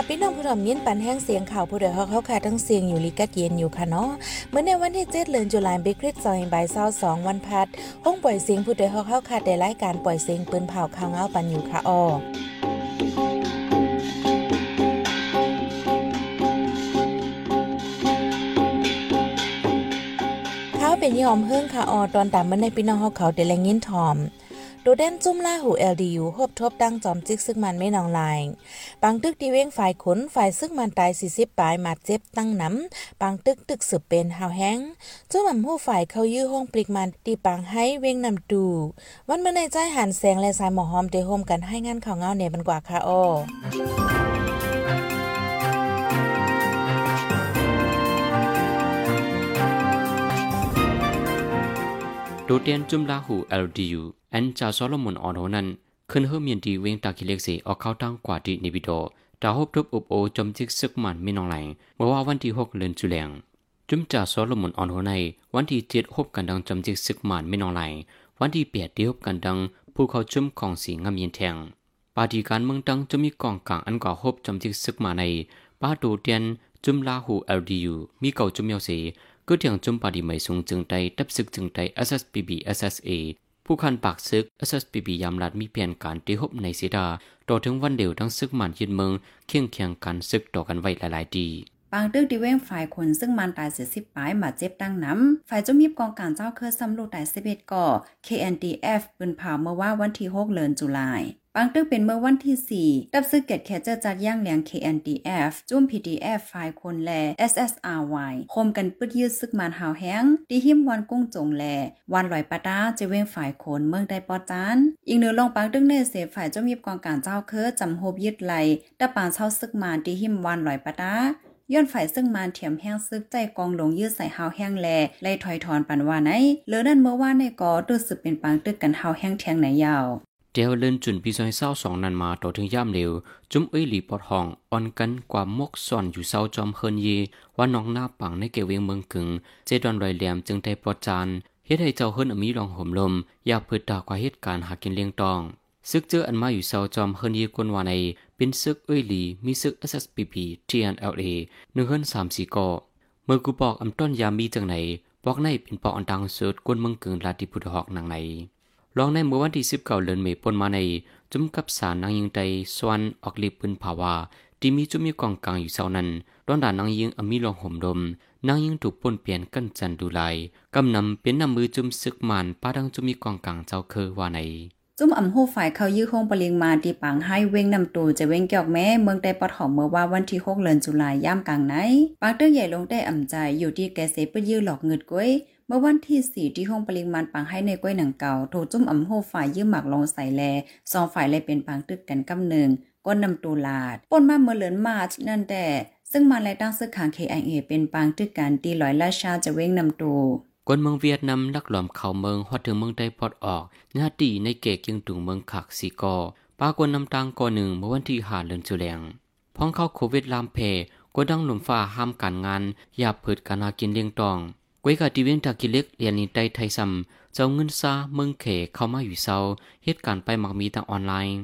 ค่ะพี่น้องผู้ถมยินปันแห้งเสียงข่าวผู้ใดฮอกเฮาค่ะทั้งเสียงอยู่ลิกัดเย็นอยู่ค่ะเนาะเมื่อในวันที่7เดือนตุลาคมบิคริสซอยบ่าย22วันพัดห้องปล่อยเสียงผู้ใดฮอกเฮาค่ะได้รายการปล่อยเสียงปืนเผาข่าวเงาปันอยู่ค่ะอ้อเขาเป็นยอมเฮิ่งค่ะออตอนตามมันในพี่น้องเฮาเขาได้แลงยินทอม ดูเด่นจุ้มล่าหู LDU ฮบทบดังจอมจิกซึ่งมันไม่นองลายปังตึกดีเว้งฝ่ายขนฝ่ายซึ่งมันตาย40ปลายมาเจ็บตั้งน้ำปังตึกตึกสืบเป็นหาวแห้งจุ้มผู้ฝ่ายเขายื้อห้องปลิกมันตีปังให้เว้งนำดูวันเมื่อในใจหันแสงและสายหมอหอมเตโฮมกันให้งานข่าวเงาเนี่ยบันกว่าค่ะอ้อโดเตียนจุมลาหู LDU อันจาซอลมอนออนโหนั้นขึ้นเฮมียนดีเวงตากิเล็กเซออกเข้าตั้งกว่าดีนิบิโดตาฮบทบอุบโอจมจิกซึกมันไม่นองไหลเมื่อว่าวันที่หกเดือนจุแลงจุมจ่าซอลมอนออนโหในวันที่เจ็ดฮบกันดังจมจิกซึกมันไม่นองไหลวันที่แปดเดียวกันดังผู้เขาจุมของสีงามเย็นแทงปาฏิการเมืองดังจะมีกองกลางอันก่อฮบจมจิกซึกมาในป้าดูเตียนจุมลาหู LDU มีเก่าจุมเยาเสก็เถียงจุมปาดีไม่สูงจึงไตตับซึกจึงไต SSPB SSA ผู้คันปากซึก SSPB ยามรัดมีเปลี่ยนการตีหบในเสีดาต่อถึงวันเดียวทั้งซึกมันยินเมืองเคียงเคียงกันซึกต่อกันไว้หลายๆดีปางตึกดีเว้งฝ่ายคนซึ่งมันตายเสียสิบปลายมาเจ็บตั้งน้ำฝ่ายจมีบกองการเจ้าเครือสำรวจตายสิบเอ็ดก่อ KNDF ปืนเผาเมื่อว่าวันที่หกเดือนตุลา ปางตึกเป็นเมื่อวันที่ 4 ตับซึกเกตแคเจอร์จัดย่างเลียง KNDF จุ้ม PDF ฝ่ายคนแล SSRY คมกันปึดยืดซึกมันหาวแห้งดีหิมวันกุ้งจงแล วันลอยปะตาจะเว้งฝ่ายคนเมืองได้ปอจานอีกเนื้อลองปางตึกเนเสฝ่ายจุมีบกองการเจ้าเคอจำโฮบยึดไหลตะปางเช่าซึกมันดีหิมวันลอยปะตาย้อนฝ่ายซึ่งมานเถียมแห้งซึกใจกองหลงยืดใส่หาวแห้งแลไล่ถอยถอนปันว่าไหนเหลือนั่นเมื่อว่าในกอตื้อสึกเป็นปางตึกกันหาวแห้งแทงไหนยาว เดียวเล่นจุนปีซอยเศร้าสองนันมาต่อถึงย่ามเร็ว จุ้มเอ้ยหลีปอดห้องอ่อนกันกว่ามกซ่อนอยู่เศร้าจอมเฮินเยว่าน้องหน้าปังในเกเวงเมืองกึ่งเจดอนรอยแหลมจึงได้ปลอดจานเฮ็ดให้เจ้าเฮิรนอมีรองห่มลมอยากพิดตากว่าเหตุการณ์หากินเลี้ยงตองซึกเจออันมาอยู่เศร้าจอมเฮินเยกวนวาในเป็นซึกเอ้ยหลีมีซึก SSPP TNLA หนึ่งเฮิรนสามสี่ก่อเมื่อกูบอกอำต้นยามีจังไหนบอกในเป็นปอกอันดังสุดกวนเมืองกึ่งลาติพุทธหอกนางไหน รองในเมื่อวันที่สิบเก้าเดือนเมษายนมาใน จุ่มกับสารนางยิงใจสวนออกลีปืนภาวาที่มีจุ่มมีกองกลางอยู่เศร้านั้นตอนด่านนางยิงอมีลองห่มลมนางยิงถูกปนเปลี่ยนกันจันดูไลกำนำเป็นนำมือจุ่มซึกมันป้าดังจุ่มมีกองกลางเจ้าเคอว่าในจุ้มอ่ำหูฝ่ายเขายื้อคงปลิงมาตีปังให้เว้งนำตูจะเว้งเกี่ยวแม่เมืองได้ปอดหอมเมื่อว่าวันที่6เดือนตุลายย่ามกลางไหนปางเตื้อใหญ่ลงได้อ่ำใจอยู่ที่แกเสปยื้อหลอกเงิดก้วย เมื่อวันที่สี่ที่ห้องปริมาณปังให้ในก้อยหนังเก่าโถจุ้มอ่ำโฮฝ่ายยืมหมักลงใส่แลสองฝ่ายเลยเป็นปังตึกกันกำหนึ่งก้นนำตูลาดป่นมาเมื่อเลือนมาร์ชนั่นแต่ ซึ่งมาและตั้งซึกขาง KIA เป็นปังตึกกันตีลอยราชาจะเว้งนำตูกวนเมืองเวียดนามลักหลอมเข้าเมืองฮอดถึงเมืองได้พอดออกญาติในเกกยังตุงเมืองขักสีกอปากวนนำตังกอหนึ่งเมื่อวันที่หาเดือนจุแลงพ้องเข้าโควิดลามเพกวดังหลุมฟ้าห้ามการงานอย่าเผิดการหากินเลี้ยงตอง กวยกาทีเวียงตากิเล็กเรียนนินไตไทยซ้ำเจ้าเงินซาเมืองเขเข้ามาอยู่เศร้าเหตุการณ์ไปมักมีทางออนไลน์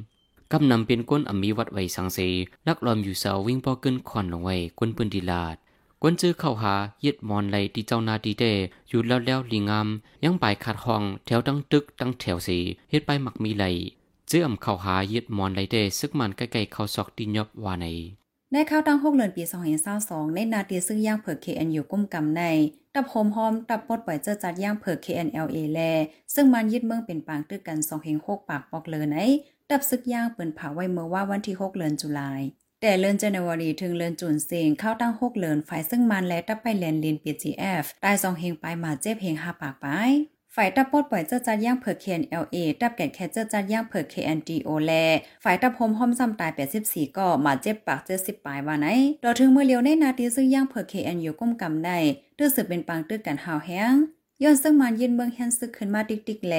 กำนำเป็นก้นอมีวัดไว้สังเสลักลอมอยู่เศร้าวิ่งปอเกินคอนลงไว้ก้นปืนดีลาดกวนจื้อเข้าหาเยึดมอนไหลที่เจ้านาดีเดอยู่แล้วแล้วลีงามยังไปขาดห้องแถวตั้งตึกตั้งแถวสีเฮ็ดไปมักมีไหลจื้ออำเข้าหาเยึดมอนไหลเดซึกมันใกล้ๆเข้าซอกดินยอบว่าใน ในข้าวตั้งหกเดือนปี2022ในนาเตียซึ่งย่างเผือก KNU กุ้มกำในตับโฮมหอมตับปดปล่อยเจอจัดย่างเผือก KNLA แลซึ่งมันยึดเมืองเป็นปางตึกกัน2เฮง6ปากปอกเลยไหนตับซึกย่างเปิ้นเผาไว้เมื่อว่าวันที่6เดือนตุลาแต่เลือนเจนวารีถึงเลือนจุนเสียงเข้าตั้งหกเลือนฝ่ายซึ่งมันและตับไปแลนลินปีจีเอฟตายสองเฮงไปมาเจ็บเฮงหาปากไป ฝ่ายตับปดปล่อยเจ้าจัดย่างเผือก KNLA ตับแก่แคเจ้าจัดย่างเผือก KNDO แล ฝ่ายตับพมห้อมซ้ำตาย84ก็มาเจ็บปากเจ็ดสิบปลายว่าไหนต่อถึงเมื่อเลียวในนาทีซึ่งย่างเผือก KNU ก้มกำได้ตื้อสืบเป็นปางตื้อกันหาวแห้งย้อนซึ่งมันยินเมืองแฮนซึกขึ้นมาติ๊กๆแล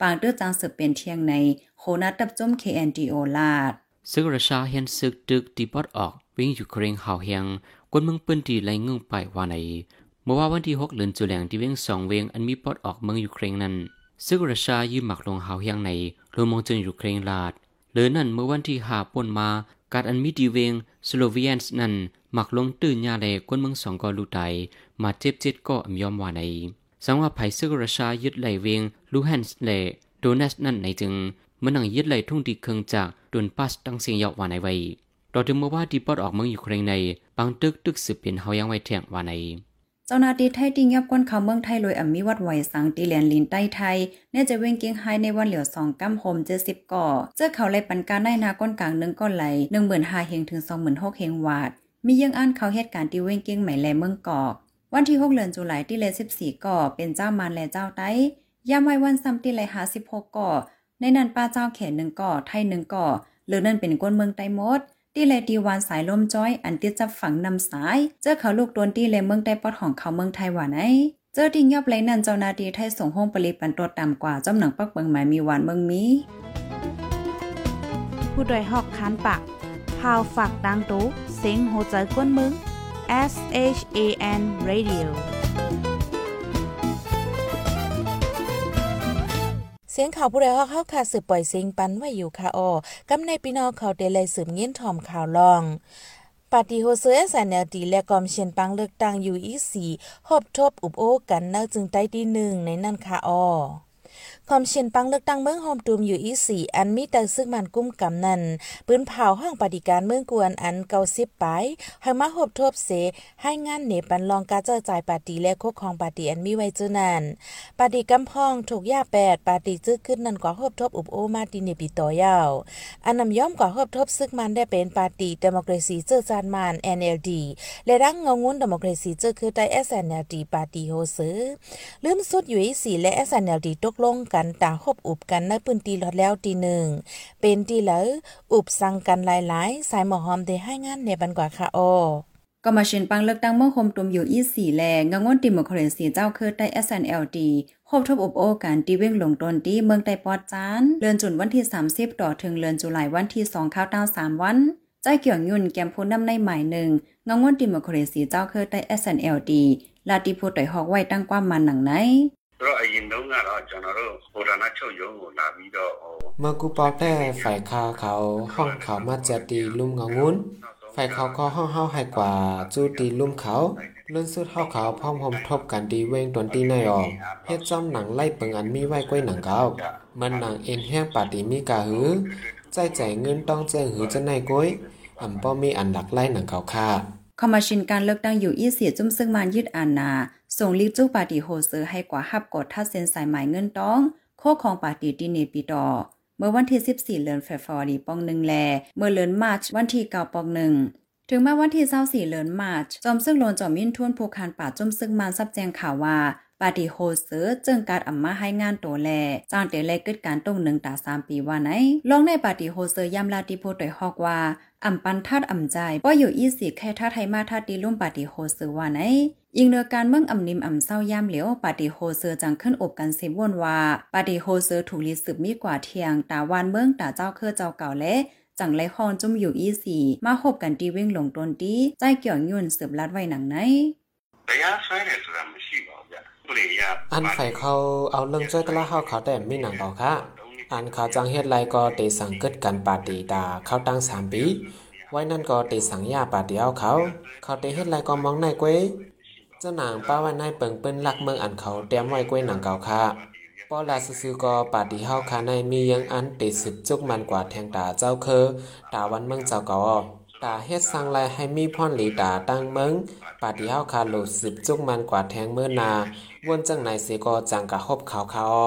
ปางตื้อจางสืบเป็นเที่ยงในโคนาตับจม KNDO ลาดซึกราชาเห็นซึกตึกตีปอดออกวิ่งอยู่เครงหาวเฮียงกวนเมืองปืนตีไหลงึ่งไปว่าไหน เมื่อว่าวันที่หกเดือนจุแลงที่เวงสองเวงอันมีปอดออกเมืองอยู่เครงนั้นซึกราชายืมหมักลงหาวเฮียงในรวมมองจนอยู่เครงลาดหรือนั่นเมื่อวันที่หาป่นมา การอันมีดีเวงสโลเวียนส์นั่นหมักลงตื่นยาแลกวนเมืองสองกอลูไตมาเจ็บเจ็ดก็อำยอมว่าในสังว่าไผซึกราชายึดไหลเวงลูแฮนส์แลโดนัสนั่นในจึงเมื่อนังยึดไหลทุ่งดีเคืองจากดุนปัสตั้งเสียงยาวว่าในไว้ต่อถึงเมื่อว่าดีปอดออกเมืองอยู่เครงในบางตึกตึกสืบเป็นเฮายังไว้แทงว่าใน เจ้านาทีไทยติงยับก้นเขาเมืองไทยลอยอ่ำมีวัดไหวสังตีแลนลินใต้ไทยเนี่ยจะเว้งเกียงไฮในวันเหลียวสองกัมโฮมเจ็ดสิบก่อ เจอเขาไลปันการได้นาก้นกลางหนึ่งก้อนไหลหนึ่งหมื่นห้าเฮงถึงสองหมื่นหกเฮงวาดมียังอ่านเขาเหตุการณ์ที่เว้งเกียงใหม่แลเมืองกอก วันที่หกเดือนจุลายที่เลสิบสี่ก่อเป็นเจ้ามารและเจ้าไต้ยามไว้วันซ้ำที่เลหาสิบหกก่อในนั้นป้าเจ้าแขนหนึ่งก่อไทยหนึ่งก่อหรือนั่นเป็นก้นเมืองไต้หมด ที่เลดีวานสายลมจ้อย อันเติดจับฝังนำสาย เจอเขาลูกโดนที่เลเมืองได้ปอดของเขาเมืองไทยหวานไอเจอที่ยอบไรนันเจ้านาทีไทยส่งห้องปริปันตัวต่ำกว่าจอมหนังปักเบิงหมายมีหวานเมืองมี ผู้โดยหอกคันปากพาวฝากดังตู้เซ็งโหใจกวนมึง S H A N Radio สียงข่าวผู้ใดฮอกเข้าค่ะสืบปล่อยเสียงปันไว้อยู่ค่ะออกำในพี่น้องเขาเดลัยสืบเงี้ยนถ่อมข่าวลองปาฏิโฮเซอสันเนลดีและกอมเชียนปังเลือกตั้งอยู่อีสีหอบทบอุบโอกันเนอจึงใต้ที่หนึ่งในนั่นค่ะออ คอมเชียนปังเลือกตั้งเมืองโฮมตูมอยู่อีสีอันมีแต่ซึ่งมันกุ้มกำนันปืนเผาห้องปฏิการเมืองกวนอันเกาสิบไปให้มาหบทบเส ให้งานเนปันลองกาเจอจ่ายปาตีและโคกของปาตีอันมีไว้เจอนันปาตีกำพองถูกย่าแปดปาตีจื้อขึ้นนันกว่าหบทบอุบโอมาตีเนปิโตยาวอันนำย่อมกว่าหบทบซึกมันได้เป็นปาตีเดโมคราซีเจอจานมัน NLD และรังเงางุ้นเดโมคราซีเจอคือไต SNLD ปาตีโฮซื้อลืมสุดอยู่อีสีและ SNLD ตกลงกันตาหบอุบกันในพื้นที่ลอดแล้วตีหนึ่งเป็นตีเหลออุบสั่งกันหลายๆ สายหมอหอมได้ให้งานในบันกว่าค่ะโอก็มาเชิญปังเลือกตั้งเมื่อคมตุมอยู่อีสี่แลงงงวนดิมคราซีเจ้าเคือได้ SNLD คบทบอบโอการตีเว้งลงตนที่เมืองไต้ปอดจานเลือนจุนวันที่ 30 ต่อถึงเลือนจุลายวันที่2ข้าวต้า3วันใจเกี่ยวยุ่นแกมพูนน้ำในหมายหนึ่งงงวนดิมคราซีเจ้าเคือได้ SNLD ลาติพูต่อยฮอกไว้ตั้งความมันหนังไหน ဆိုတော့အရင်တုန်းကတော့ကျွန်တော်တို့ဟိုဒါနာချုပ်ရုံးကိုလာပြီးတော့ဟို เมื่อกูปอกแต่ฝ่ายคาเขาห้องเขามาจะตีลุ่มเงางุ้นฝ่ายเขาก็ห้องเฮาให้กว่าจูตีลุ่มเขาเลื่อนสุดเฮาเขาพร้อมพมทบกันดีเวงตวนตีในออกเฮ็ดจ้อมหนังไล่เปิงอันมีไว้ก้วยหนังเก่ามันหนังเอ็นแห้งปาติมีกาหือ ใจใจเงินต้องแจ้งหือจะในก้วยอ่ำป้อมีอันหลักไล่หนังเขาค่า คอมมาชินการเลือกตั้งอยู่อีเสียจุ่มซึ่งมันยึดอานา ส่งลิกจูปาร์ตี้โฮเซอร์ให้กว่าฮับกดทัดเซ็นสายหมายเงินต้องโคของปาร์ตี้ดิเนปีดอเมื่อวันที่ 14เดือนเฟบรุรีปองหนึ่งแล เมื่อเดือนมาร์ชวันที่9ปองหนึ่งถึงแม้วันที่24เดือนมาร์ชจอมซึ่งโลนจอมมินทวนผูกคานป่าจมซึ่งมันซับแจงข่าวว่าปาร์ตี้โฮเซอร์จึงการอัมมาให้งานตัวแลจ้างเตเลกิดการตรงหนึ่งตาสามปีว่าไหนลองในปาร์ตี้โฮเซอร์ยามลาติโพตอยฮอกว่าอ่ำปันทัดอ่ำใจป้ออยู่อีสีแค่ทัดไทยมาทัดดีลุ่มปาติโฮเซอร์ว่าไหน ยิงเรือการเมืองอ่ำนิมอ่ำเศร้าย่ามเหลียวปาติโฮเซอร์จังขึ้นอบกันเซบวนว่าปาติโฮเซอร์ถูกลีสืบมีกว่าเทียงตาวานเมืองตาเจ้าเครือเจ้าเก่าและจังไรคอนจุ่มอยู่อีสีมาหบกันตีวิ่งหลงต้นตีใจเกี่ยวยุ่นสืบลัดไว้หนังไหนอันไข่เขาเอาเรื่องจ้อยกระห้าเขาแต่ไม่หนังดอกค่ะอันเขาจังเฮ็ดไรก็เตสังเกิดกันปาติตาเข้าตั้งสามปี ไว้นั่นก็เตสังยาปาติเอาเขา เขาเตเฮ็ดไรก็มองในกวย เจ้านางป้าไว้ในเปิงเปิ้นลักเมืองอันเขาเตรียมไว้กวยหนังเก่าค่ะปอลาซื่อๆก็ปาดีเฮาคาในมียังอันติดสิบจุกมันกว่าแทงตาเจ้าเคอตาวันเมืองเจ้ากอตาเฮ็ดสร้างไลให้มีพ่อนหลีตาตั้งเมืองปาดีเฮาคาโลดสิบจุกมันกว่าแทงเมื่อนาวนจังไหนเสก็จังกะฮบขาวคาออ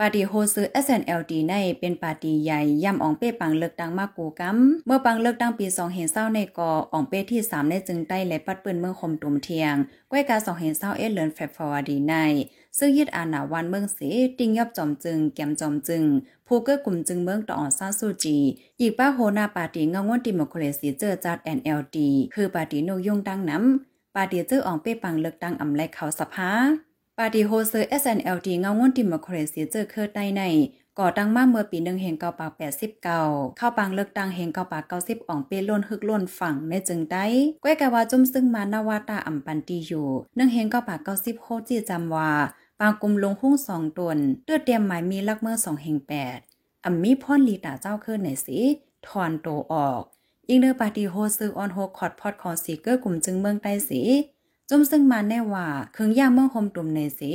ปาร์ตี้โฮซื้อ SNLD ในเป็นปาร์ตี้ใหญ่ย่ำอองเป้ปังเลือกตั้งมากกูกำเมื่อปังเลือกตั้งปี2เห็นเศร้าในกออองเป้ที่3ในจึงใต้และปัดปืนเมืองคมตุมเทียงก้วยกา2เห็นเศร้าเอเลือนเฟบฟอร์ดีในซึ่งยึดอาณาวันเมืองเสติงยอบจอมจึง แกมจอมจึง ผู้เกื้อกลุ่มจึงเมืองต่ออนซาซูจี อีกป้าโฮนาปาร์ตี้เงงวนดิโมคราซีเจอจัด NLD คือปาร์ตี้นยงตั้งน้ำปาร์ตี้เจออองเป้ปังเลือกตั้งอำไลเขาสภา ปาร์ตี้โฮเซอร์ SNLD เงางวนดิโมคราซีเจอเคอใต้ในก่อตั้งมาเมื่อปีหนึ่งเฮงเกาปากแปดสิบเก้าเข้าปังเลือกตั้งเฮงเกาปากเก้าสิบอ่องเปล้นฮึกล้นฝั่งในจึงได้ก้อยกะว่าจุ่มซึ่งมานาวาตาอ่ำปันตีอยู่หนึ่งเฮงเกาปากเก้าสิบโคจีจำว่าปางกลุ่มลงหุ้งสองตนเลือเตรียมหมายมีลักเมื่อสองเฮงแปดอ่ำมีพ่อนลีตาเจ้าขึ้นไหนสิถอนโตออกอิงเดอร์ปาร์ตี้โฮซึออนโฮคอดพอดขอสีเกอร์กลุ่มจึงเมืองใต้สิ จุ่มซึ่งมาแน่ว่าเครื่องย่างเมืองโฮมตุ่มในสี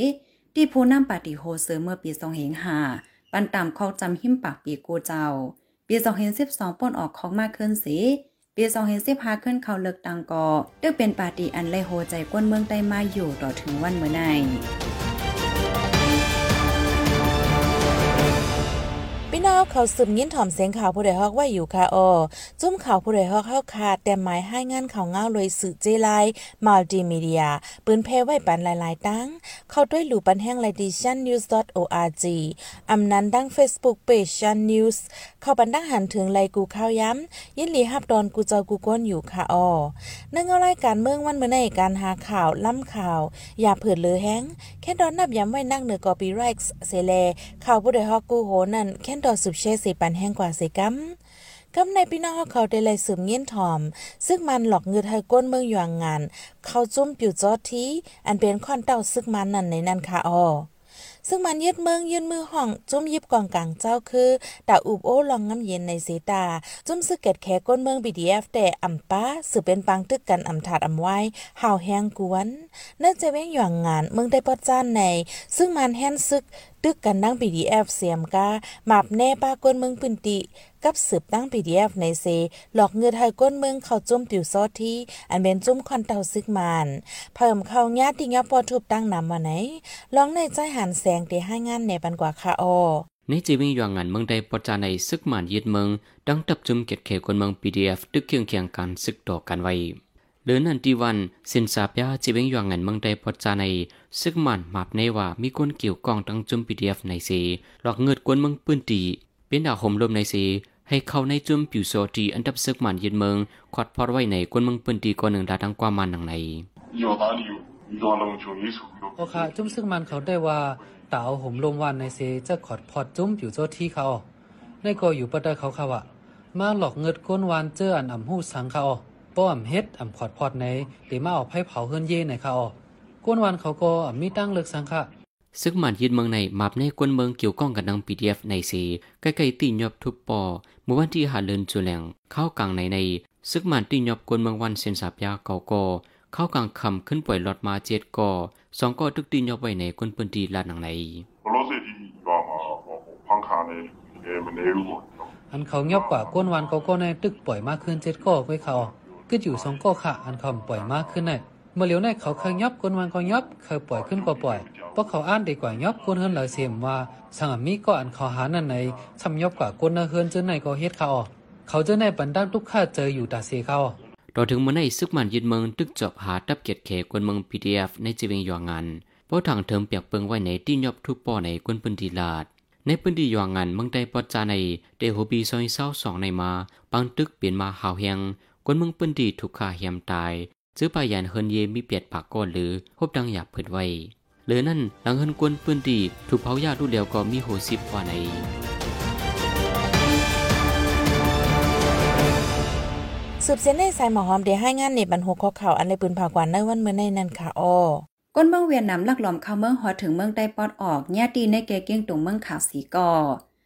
ที่ผู้นำปาร์ตี้โฮซึเมื่อปี2 0 0 5ปันตามข้อจำหิมปากปีกูเจ้า ปีสองเฮงสิบสองป้นออกของมากขึ้นสีปีสองเหงสิบพาขึ้นเขาเลิกตังกอตึกเป็นปาร์ตี้อันไลโฮใจก้นเมืองใต้มาอยู่ต่อถึงวันเมื่อไหร่ น้องเขาสืบยินถ่อมเสียงข่าวผู้ใดฮอกว่าอยู่ค่ะออจุ้มข่าวผู้ใดฮอกเข้าขาดแต่หมายให้งานข่าวเงาเลยสื่อเจไลมัลติมีเดีย ปืนเพไว้ปันหลายๆตั้ง เข้าด้วยหลู่ปันแห้งไลดิชันนิวส์ .org อำนั้นดัง Facebook Page ชันนิวส์เข้าปันดังหันถึงไลกูข้าวย้ำ ยินหลีฮับดอนกูเจ้ากูก้นอยู่ค่ะออเนื่องเอารายการเมืองวันเมื่อในการหาข่าวล้ำข่าว อย่าเผิดเลือแห้งแค่ดอนนับย้ำไว้นั่งเหนือกอปีไรค์เซเลข่าวผู้ใดฮอกกูโหนั่นแค่ดอสุบเชสีปันแห้งกว่าสีกัมกำในพี่น้องเขาได้เลยสืบเงี้ยนถอม ซึ่งมันหลอกเงินให้ก้นเมืองอยู่งาน เขาจุ้มปิวจอทีอันเป็นค่อนเต้าซึกมันนั่นในนั่นค่ะออ ซึ่งมันยึดเมืองยืนมือห้อง จุ้มยิบกองกลางเจ้าคือตาอุบโอลองงำเย็นในสีตา จุ้มซึกเกตแขก้นเมืองบีดีเอฟแต่อ่ำป้าสืบเป็นปังตึกกันอ่ำถาดอ่ำไว้ห่าวแห้งกวนเนื่องจะเว้งหย่างงานเมืองได้ปอจ้านใน ซึ่งมันแห้นซึกตึกกันนั่ง PDF เสียมกาหมาบแน่ป้าก้นเมืองปืนติ กับสืบตั้ง PDF ในเซ หลอกเงินให้ก้นเมืองเข้าจุ่มปิวซอที่ อันเป็นจุ่มคอนเตาซึกมานเพิ่มเข้าญาติยับปอทุบตั้งนำมาไหนลองในใจหันแสงเตให้งานในปันกว่าคาออในจีวิงยองงานเมืองใดปจาในซึกมันยึดเมือง ดังตับจุมเก็ดเขคนเมือง PDF ตึกเคียงเคียงกันซึกต่อกันไว้เลือนันทีวันสินสาบยาจีวิงยองงานเมืองใดปจาในซึ่งมันมาบในว่ามีคนเกี่ยวกองตั้งจุม PDF ในสีหลอกเงิดกวนเมืองปืนตี เป็นดาวห่มลมในสีให้เข้าในจุมผิวโซตีอันดับซึกมันยืนเมืองคอดพอดไว้ในกวนเมืองปืนตีก่อนหนึ่งดาดังกว่ามันหนังในโอเคจุ้มซึ่งมันเขาได้ว่าตาเอาห่มลมวันในเซจะขอดพอดจุ้มผิวโซที่เขาในก็อยู่ประเดเขาเขาอะมาหลอกเงิดก้นวานเจออันอ่ำหูสังเขาป้อมเฮ็ดอ่ำขอดพอดในหรือมาออกให้เผาเฮือนเย่ในเขากวนวันเขาก็มีตั้งเลิกสังฆะ ซึ่งมันยืนเมืองในมาบในกวนเมืองเกี่ยวข้องกับนัง PDF ในสีใกล้ๆตีนยอบทุบปอเมื่อวันที่หาเลินจุแหลงเข้ากลางในในซึ่งมันตีนยอบกวนเมืองวันเซนสาบยาเก่าก็เข้ากลางคำขึ้นปล่อยหลอดมาเจ็ดก่อสองก่อทุกตีนยอบไว้ในกวนปืนตีลาดหนังในอันเขาเงียบกว่ากวนวันเขาก็ในตึกปล่อยมากขึ้นเจ็ดก่อไว้เขาก็อยู่สองก่อค่ะอันคำปล่อยมากขึ้นในเมื่อเลียวในเขาเคยยับคนวันก็ยับเคยปล่อยขึ้นก็ปล่อยเพราะเขาอ่านดีกว่ายับคนเฮิรนหลายเสียมว่าสังมีก็อันเขาหานั่นในทำยับกว่าคนเฮิรนเจอในก็เฮ็ดเขาออกเขาเจอในบรรดาทุกข้าเจออยู่ตาเสียเขาต่อถึงเมื่อในซึกมันยึดเมืองตึกจอบหาตับเกียรติเขกวนเมือง PDF ในจีเวงยองงานเพราะทางเทิมเปียกเปิงไว้ในที่ยอบทุกปอในกวนปืนดีลาด ในปืนดียองงานเมืองใดปอจาในเดโฮบีซอยเศร้าสองในมาบางตึกเปลี่ยนมาหาวเฮียงกวนเมืองปืนดีถูกฆ่าเหียมตายซื้อปายันเฮินเยมีเปียดปากก้อนหรือพบดังอยากเผิดไว้ หรือนั่นหลังเฮินกวนปืนดีถูกเผายาดูเดียวก็มีโหสิบกว่าในสืบเส้นในสายหมอหอมเดี๋ยวให้งานในบรรหุข้อข่าวอันในปืนผากวันในวันเมื่อในนั้นค่ะอ้อก้นเมืองเวียดนามลักหลอมเข้าเมืองหอถึงเมืองใต้ปอดออกแย่ตีในเกเก้งตรงเมืองขาวสีก่อ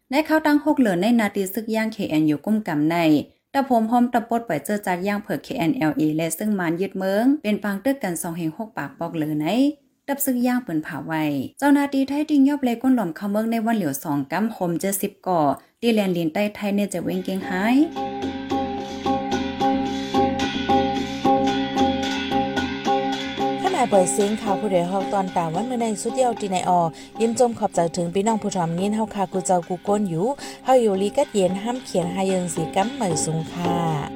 ในเข้าตั้งหกเหลือในนาทีซึกย่างเคแอนอยู่กุ้มกำในตะพมพร้อมตะปดปล่อยเจอจัดย่างเผิก KNLA และซึ่งมานยึดเมืองเป็นปางตึกกันสองแห่งหกปากปอกเลยไหน ดับซึ่งย่างเปิ่นผาไว้ เจ้านาตีไทยดิงยอบเลยก้นหล่อมเข้าเมืองในวันเหลียวสองกำคมเจอสิบก่อตีแลนลินใต้ไทยเนี่ยจะเว้งเก่งหายเปิดเสียงข่าวผู้ใดฮอกตอนตามวันเมื่อในสุดเดียวตีในออยินจมขอบใจถึงพี่น้องผู้ทำยินเฮาคากูเจ้ากูก้นอยู่เฮาอยู่ลีกัดเย็นห้ามเขียนหายังสีกัมเหมยสุงค่ะ